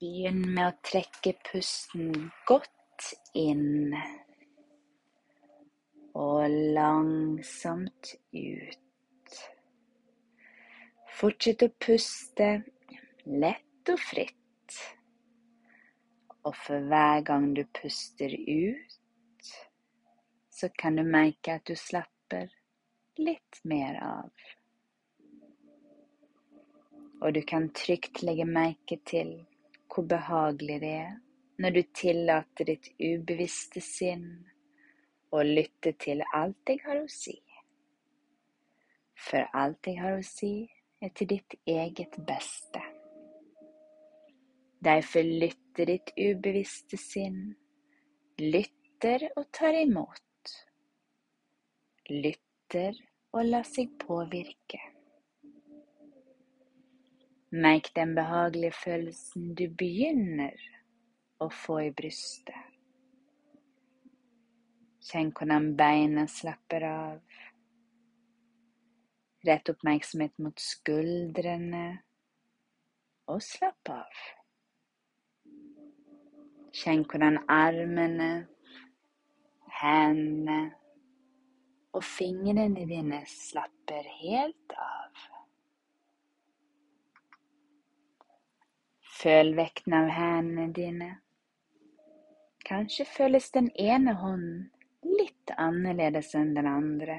Begynn med å trekke pusten godt inn og langsomt ut. Fortsett å puste lett og fritt. Og for hver gang du puster ut, så kan du merke at du slapper litt mer av. Og du kan trygt legge merke til hvor behagelig det er når du tillater ditt ubevisste sinn å lytte til alt jeg har å si. For alt jeg har å si, er til ditt eget beste. Derfor lytter ditt ubevisste sinn, lytter og tar imot. Lytter og lar seg påvirke. Merk den behagelige følelsen du begynner å få i brystet. Kjenn hvordan beina slapper av. Rett oppmerksomhet mot skuldrene, og slapp av. Kjenn hvordan armene, hendene og fingrene dine slapper helt av. Føl vekten av hendene dine. Kanskje føles den ene hånden litt annerledes enn den andre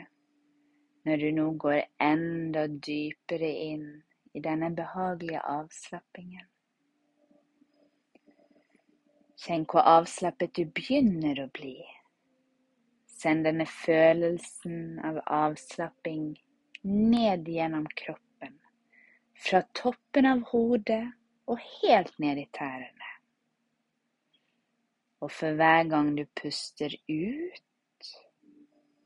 når du nå går enda dypere inn i denne behagelige avslappingen. Kjenn hvor avslappet du begynner å bli. Send denne følelsen av avslapping ned gjennom kroppen, fra toppen av hodet og helt ned i tærne. Og for hver gang du puster ut,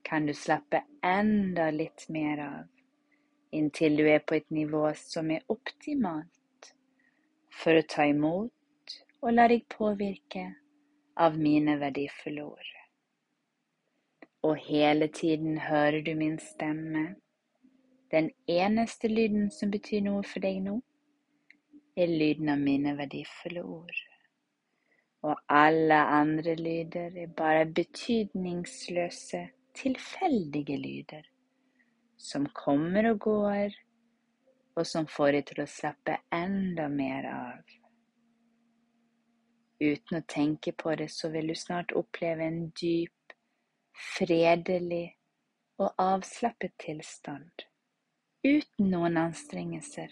kan du slappe enda litt mer av, inntil du er på et nivå som er optimalt for å ta imot og la deg påvirke av mine verdifulle ord. Og hele tiden hører du min stemme, den eneste lyden som betyr noe for deg nå er lyden av mine verdifulle ord. Og alle andre lyder er bare betydningsløse, tilfeldige lyder som kommer og går, og som får deg til å slappe enda mer av. Uten å tenke på det, så vil du snart oppleve en dyp, fredelig og avslappet tilstand, uten noen anstrengelser.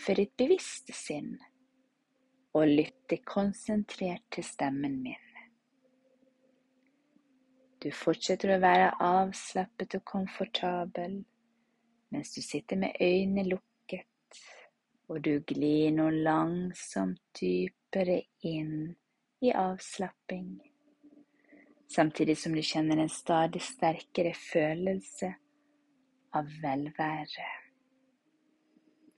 for ditt bevisste sinn og lytte konsentrert til stemmen min. Du fortsetter å være avslappet og komfortabel mens du sitter med øynene lukket, og du glir nå langsomt dypere inn i avslapping, samtidig som du kjenner en stadig sterkere følelse av velvære.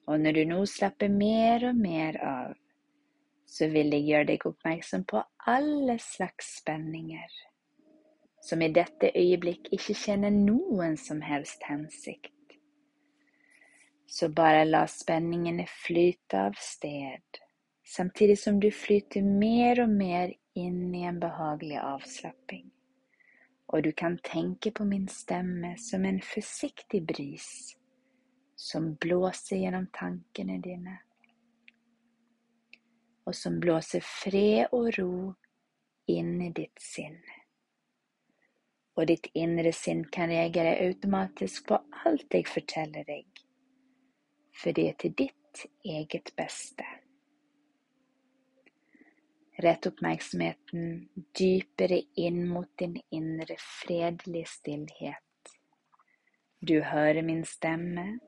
Og når du nå slapper mer og mer av, så vil jeg gjøre deg oppmerksom på alle slags spenninger, som i dette øyeblikk ikke kjenner noen som helst hensikt. Så bare la spenningene flyte av sted, samtidig som du flyter mer og mer inn i en behagelig avslapping. Og du kan tenke på min stemme som en forsiktig bris som blåser gjennom tankene dine, og som blåser fred og ro inn i ditt sinn. Og ditt indre sinn kan reagere automatisk på alt jeg forteller deg, for det er til ditt eget beste. Rett oppmerksomheten dypere inn mot din indre fredelige stillhet. Du hører min stemme,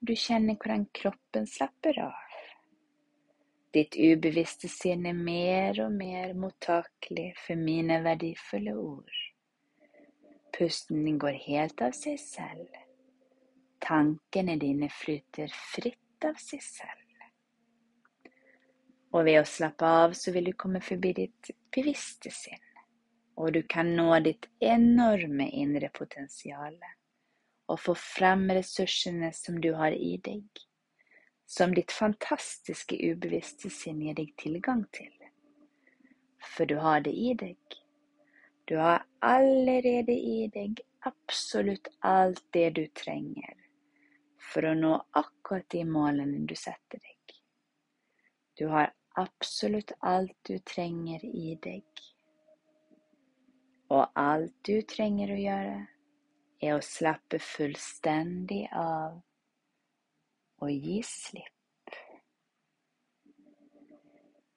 du kjenner hvordan kroppen slapper av. Ditt ubevisste sinn er mer og mer mottakelig for mine verdifulle ord. Pusten din går helt av seg selv. Tankene dine flyter fritt av seg selv. Og ved å slappe av så vil du komme forbi ditt bevisste sinn, og du kan nå ditt enorme indre potensial og få frem ressursene som du har i deg, som ditt fantastiske ubevisste sinn gir deg tilgang til. For du har det i deg. Du har allerede i deg absolutt alt det du trenger for å nå akkurat de målene du setter deg. Du har absolutt alt du trenger i deg. Og alt du trenger å gjøre, er å slappe fullstendig av og gi slipp.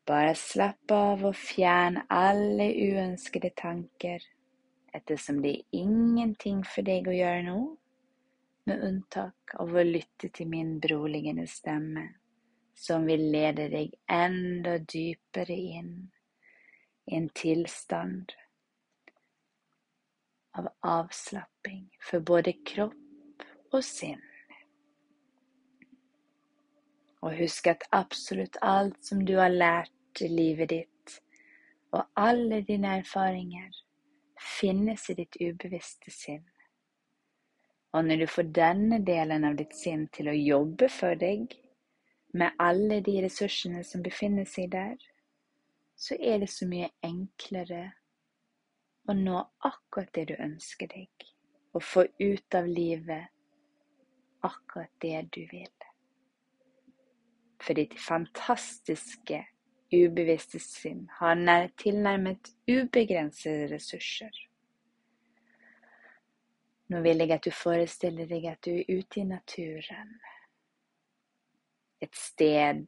Bare slapp av og fjern alle uønskede tanker, ettersom det er ingenting for deg å gjøre nå, med unntak av å lytte til min beroligende stemme, som vil lede deg enda dypere inn i en tilstand av avslapping for både kropp og sinn. Og husk at absolutt alt som du har lært i livet ditt, og alle dine erfaringer, finnes i ditt ubevisste sinn. Og når du får denne delen av ditt sinn til å jobbe for deg, med alle de ressursene som befinner seg der, så er det så mye enklere å nå akkurat det du ønsker deg, og få ut av livet akkurat det du vil. For ditt fantastiske ubevisste sinn har tilnærmet ubegrensede ressurser. Nå vil jeg at du forestiller deg at du er ute i naturen. Et sted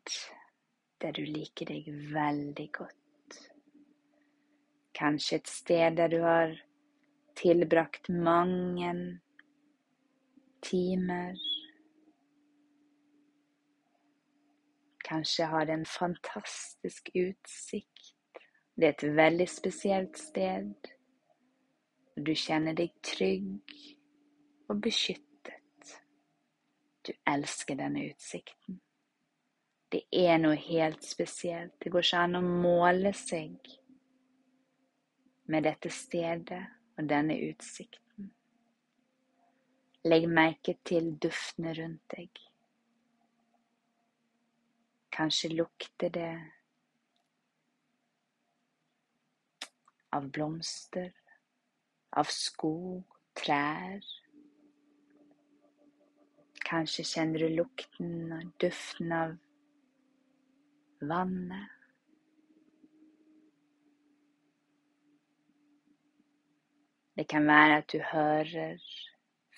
der du liker deg veldig godt. Kanskje et sted der du har tilbrakt mange timer Kanskje har en fantastisk utsikt. Det er et veldig spesielt sted. Du kjenner deg trygg og beskyttet. Du elsker denne utsikten. Det er noe helt spesielt. Det går ikke an å måle seg med dette stedet og denne utsikten. Legg merke til duftene rundt deg. Kanskje lukter det av blomster, av skog, trær. Kanskje kjenner du lukten og duften av vannet. Det kan være at du hører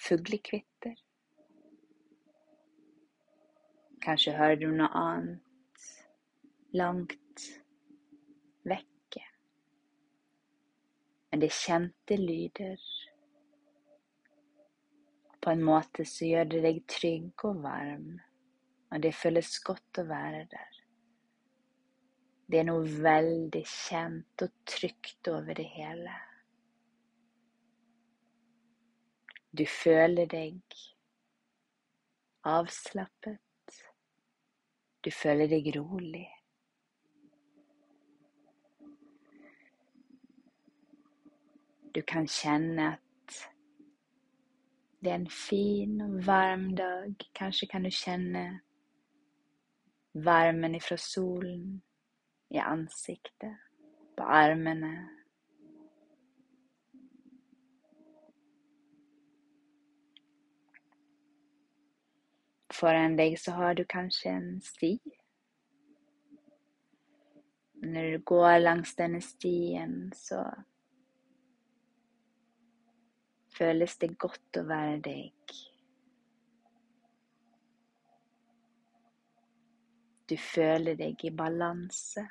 fuglekvitter. Kanskje hører du noe annet langt vekke. Men det er kjente lyder. På en måte så gjør det deg trygg og varm, og det føles godt å være der. Det er noe veldig kjent og trygt over det hele. Du føler deg avslappet. Du føler deg rolig. Du kan kjenne at det er en fin og varm dag. Kanskje kan du kjenne varmen ifra solen i ansiktet, på armene. Foran deg så har du kanskje en sti. Når du går langs denne stien, så føles det godt å være deg. Du føler deg i balanse.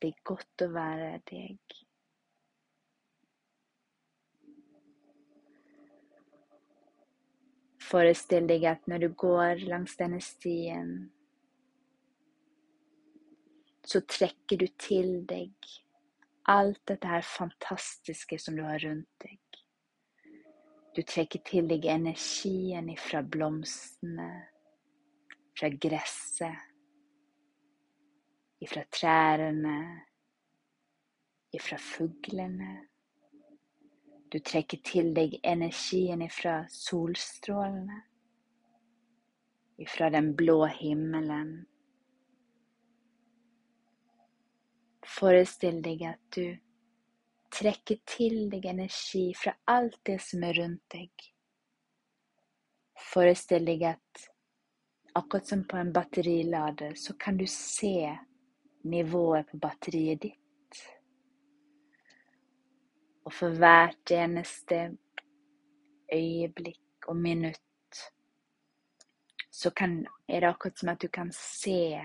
Det er godt å være deg. Forestill deg at når du går langs denne stien, så trekker du til deg alt dette her fantastiske som du har rundt deg. Du trekker til deg energien ifra blomstene, fra gresset, ifra trærne, ifra fuglene. Du trekker til deg energien ifra solstrålene, ifra den blå himmelen. Forestill deg at du trekker til deg energi fra alt det som er rundt deg. Forestill deg at akkurat som på en batterilader, så kan du se nivået på batteriet ditt. Og for hvert eneste øyeblikk og minutt så kan, er det akkurat som at du kan se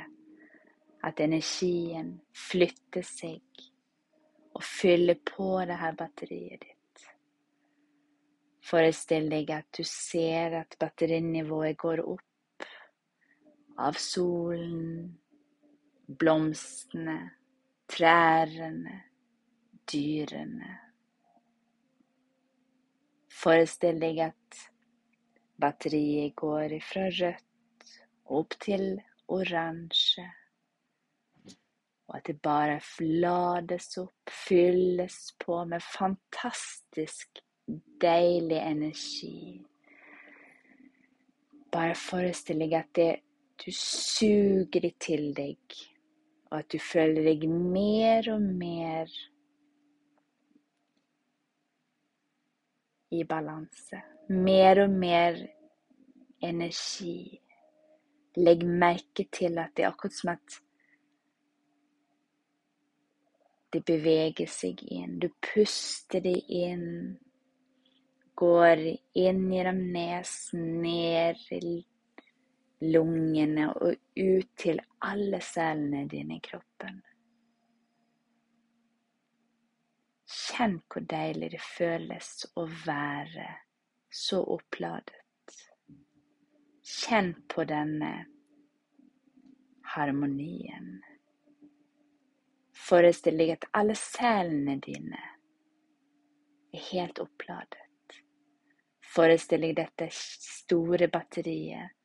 at energien flytter seg og fyller på det her batteriet ditt. Forestill deg at du ser at batterinivået går opp av solen, blomstene, trærne, dyrene. Forestill deg at batteriet går fra rødt opp til oransje, og at det bare flades opp, fylles på med fantastisk deilig energi. Bare forestill deg at det, du suger det til deg, og at du føler deg mer og mer i balanse. Mer og mer energi. Legg merke til at det er akkurat som at det beveger seg inn. Du puster det inn. Går inn gjennom nesen, ned i lungene og ut til alle cellene dine i kroppen. Kjenn hvor deilig det føles å være så oppladet. Kjenn på denne harmonien. Forestill deg at alle cellene dine er helt oppladet. Forestill deg dette store batteriet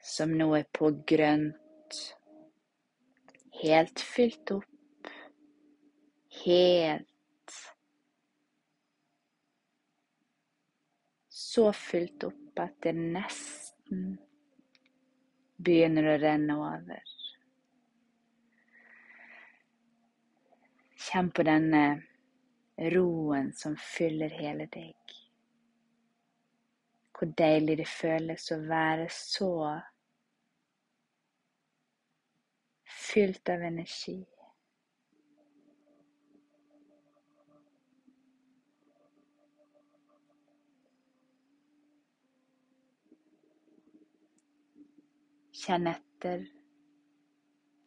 som nå er på grønt, helt fylt opp, helt så fylt opp at det nesten begynner å renne over. Kjenn på denne roen som fyller hele deg. Hvor deilig det føles å være så fylt av energi. Kjenn etter.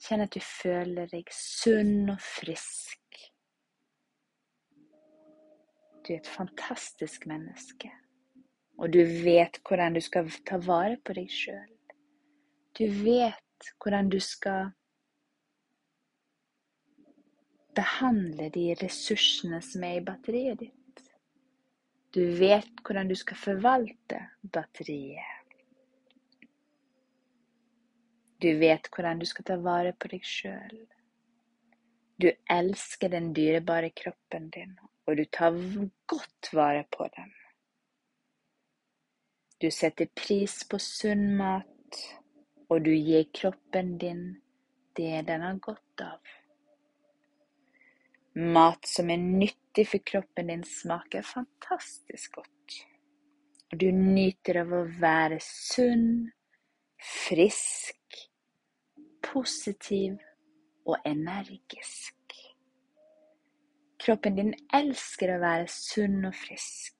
Kjenn at du føler deg sunn og frisk. Du er et fantastisk menneske, og du vet hvordan du skal ta vare på deg sjøl. Du vet hvordan du skal behandle de ressursene som er i batteriet ditt. Du vet hvordan du skal forvalte batteriet. Du vet hvordan du skal ta vare på deg sjøl. Du elsker den dyrebare kroppen din, og du tar godt vare på den. Du setter pris på sunn mat, og du gir kroppen din det den har godt av. Mat som er nyttig for kroppen din, smaker fantastisk godt. Og du nyter av å være sunn, frisk positiv og energisk. Kroppen din elsker å være sunn og frisk.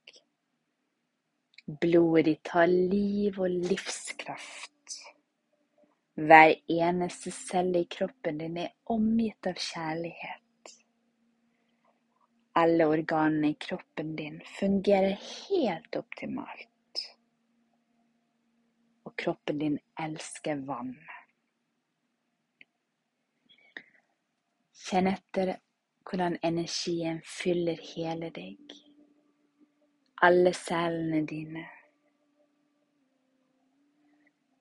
Blodet ditt har liv og livskraft. Hver eneste celle i kroppen din er omgitt av kjærlighet. Alle organene i kroppen din fungerer helt optimalt. og kroppen din elsker vann. Kjenn etter hvordan energien fyller hele deg, alle cellene dine.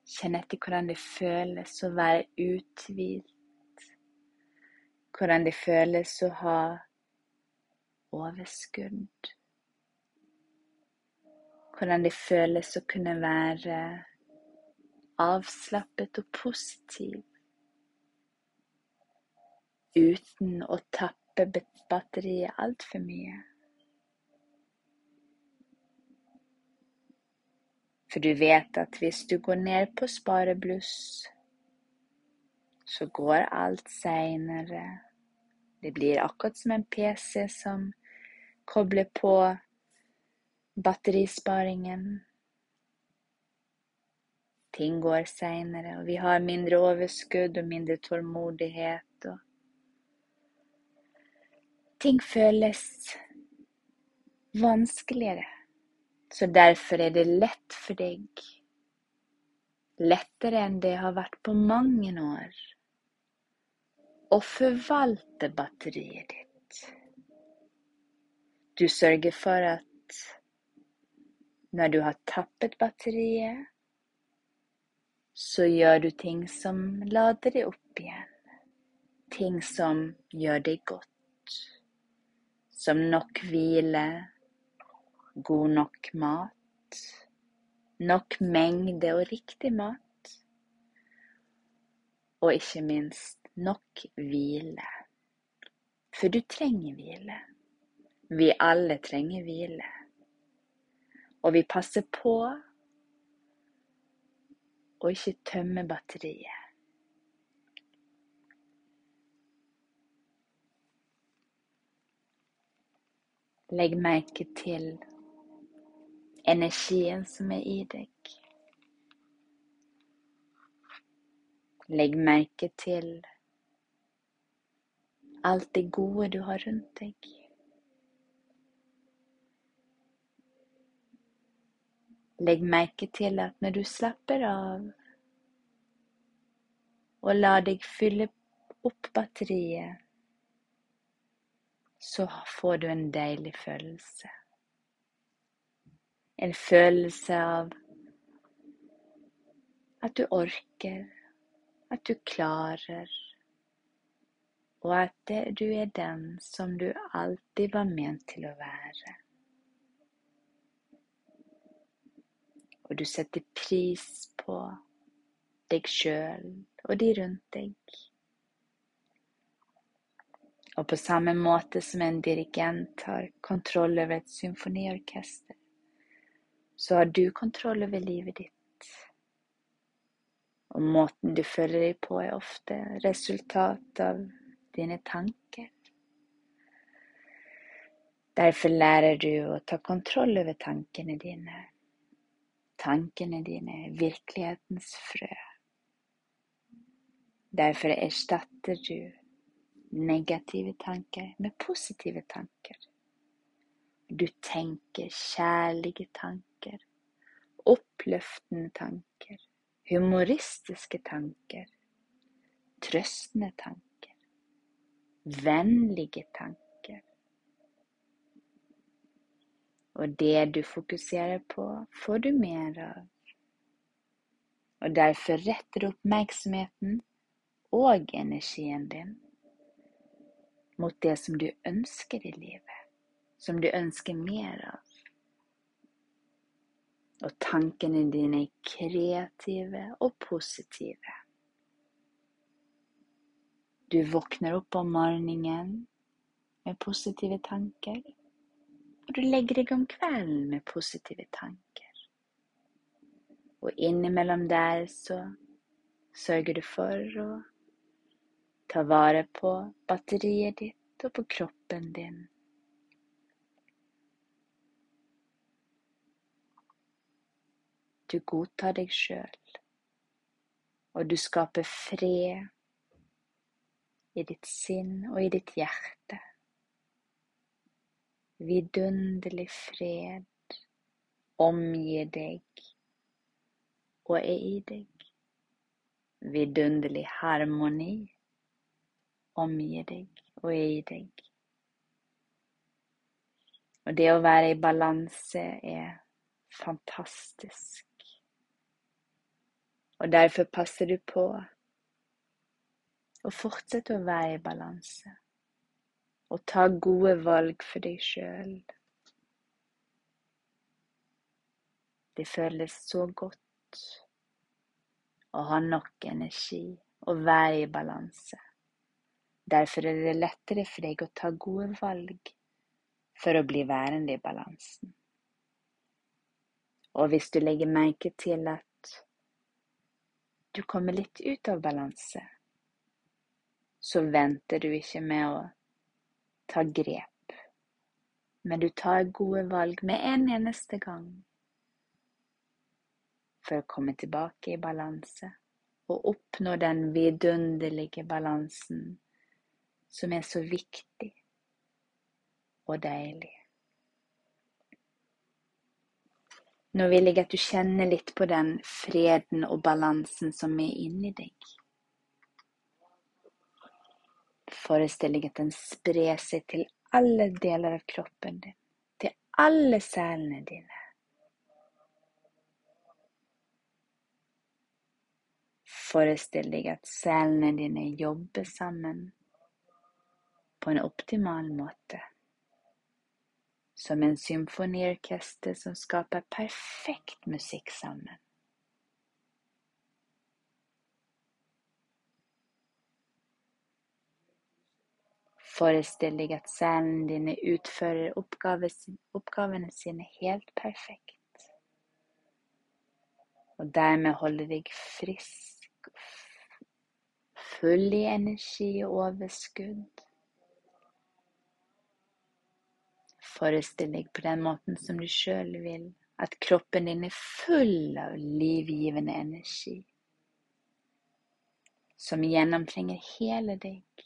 Kjenn etter hvordan det føles å være uthvilt, hvordan det føles å ha overskudd. Hvordan det føles å kunne være avslappet og positiv uten å tappe batteriet altfor mye. For du vet at hvis du går ned på sparebluss, så går alt seinere. Det blir akkurat som en PC som kobler på batterisparingen. Ting går seinere, og vi har mindre overskudd og mindre tålmodighet. Og ting føles vanskeligere. Så derfor er det lett for deg, lettere enn det har vært på mange år, å forvalte batteriet ditt. Du sørger for at når du har tappet batteriet, så gjør du ting som lader det opp igjen. Ting som gjør deg godt. Som nok hvile, god nok mat, nok mengde og riktig mat. Og ikke minst nok hvile. For du trenger hvile. Vi alle trenger hvile. Og vi passer på å ikke tømme batteriet. Legg merke til energien som er i deg. Legg merke til alt det gode du har rundt deg. Legg merke til at når du slapper av og lar deg fylle opp batteriet, så får du en deilig følelse. En følelse av at du orker, at du klarer, og at du er den som du alltid var ment til å være. og du setter pris på deg sjøl og de rundt deg. Og på samme måte som en dirigent har kontroll over et symfoniorkester, så har du kontroll over livet ditt. Og måten du føler deg på, er ofte resultat av dine tanker. Derfor lærer du å ta kontroll over tankene dine Tankene dine er virkelighetens frø. Derfor erstatter du negative tanker med positive tanker. Du tenker kjærlige tanker, oppløftende tanker, humoristiske tanker, trøstende tanker, vennlige tanker. Og det du fokuserer på, får du mer av. Og derfor retter du oppmerksomheten og energien din mot det som du ønsker i livet, som du ønsker mer av. Og tankene dine er kreative og positive. Du våkner opp om morgenen med positive tanker. Og du legger deg om kvelden med positive tanker. Og innimellom der så sørger du for å ta vare på batteriet ditt og på kroppen din. Du godtar deg sjøl, og du skaper fred i ditt sinn og i ditt hjerte vidunderlig fred omgir deg, og er i deg. Vidunderlig harmoni omgir deg og er i deg. Og det å være i balanse er fantastisk. Og derfor passer du på å fortsette å være i balanse. Og ta gode valg for deg sjøl. Det føles så godt å ha nok energi og være i balanse. Derfor er det lettere for deg å ta gode valg for å bli værende i balansen. Og hvis du legger merke til at du kommer litt ut av balanse, så venter du ikke med å ta grep, men du tar gode valg med en eneste gang for å komme tilbake i balanse og oppnå den vidunderlige balansen som er så viktig og deilig. Nå vil jeg at du kjenner litt på den freden og balansen som er inni deg. Forestill deg at den sprer seg til alle deler av kroppen din, til alle selene dine. Forestill deg at selene dine jobber sammen på en optimal måte som en symfoniorkester som skaper perfekt musikk sammen. Forestill deg at cellene dine utfører oppgavene sine helt perfekt, og dermed holder deg frisk, full i energi og overskudd. Forestill deg på den måten som du sjøl vil, at kroppen din er full av livgivende energi som gjennomtrenger hele deg.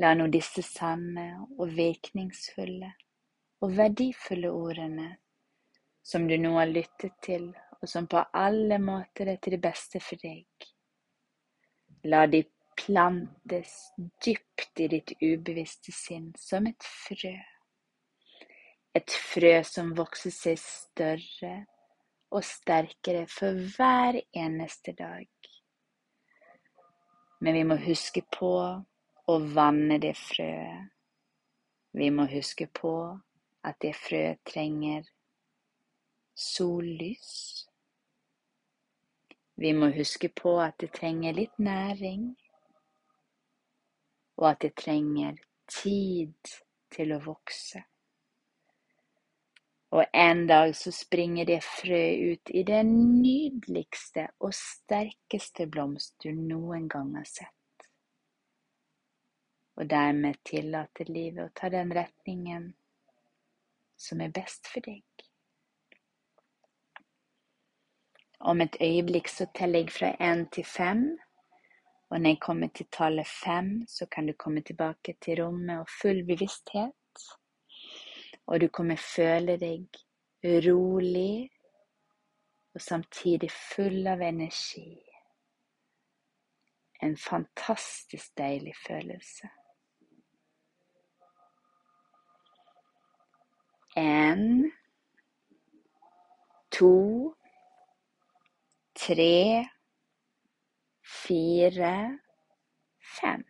La nå disse sanne og virkningsfulle og verdifulle ordene som du nå har lyttet til, og som på alle måter er til det beste for deg, la de plantes dypt i ditt ubevisste sinn som et frø. Et frø som vokser seg større og sterkere for hver eneste dag. Men vi må huske på å vanne det frøet. Vi må huske på at det frøet trenger sollys. Vi må huske på at det trenger litt næring og at det trenger tid til å vokse. Og en dag så springer det frø ut i den nydeligste og sterkeste blomst du noen gang har sett. Og dermed tillater livet å ta den retningen som er best for deg. Om et øyeblikk så teller jeg fra én til fem. Og når jeg kommer til tallet fem, så kan du komme tilbake til rommet og full bevissthet. Og du kommer føle deg rolig og samtidig full av energi. En fantastisk deilig følelse. En, to, tre fire, fem.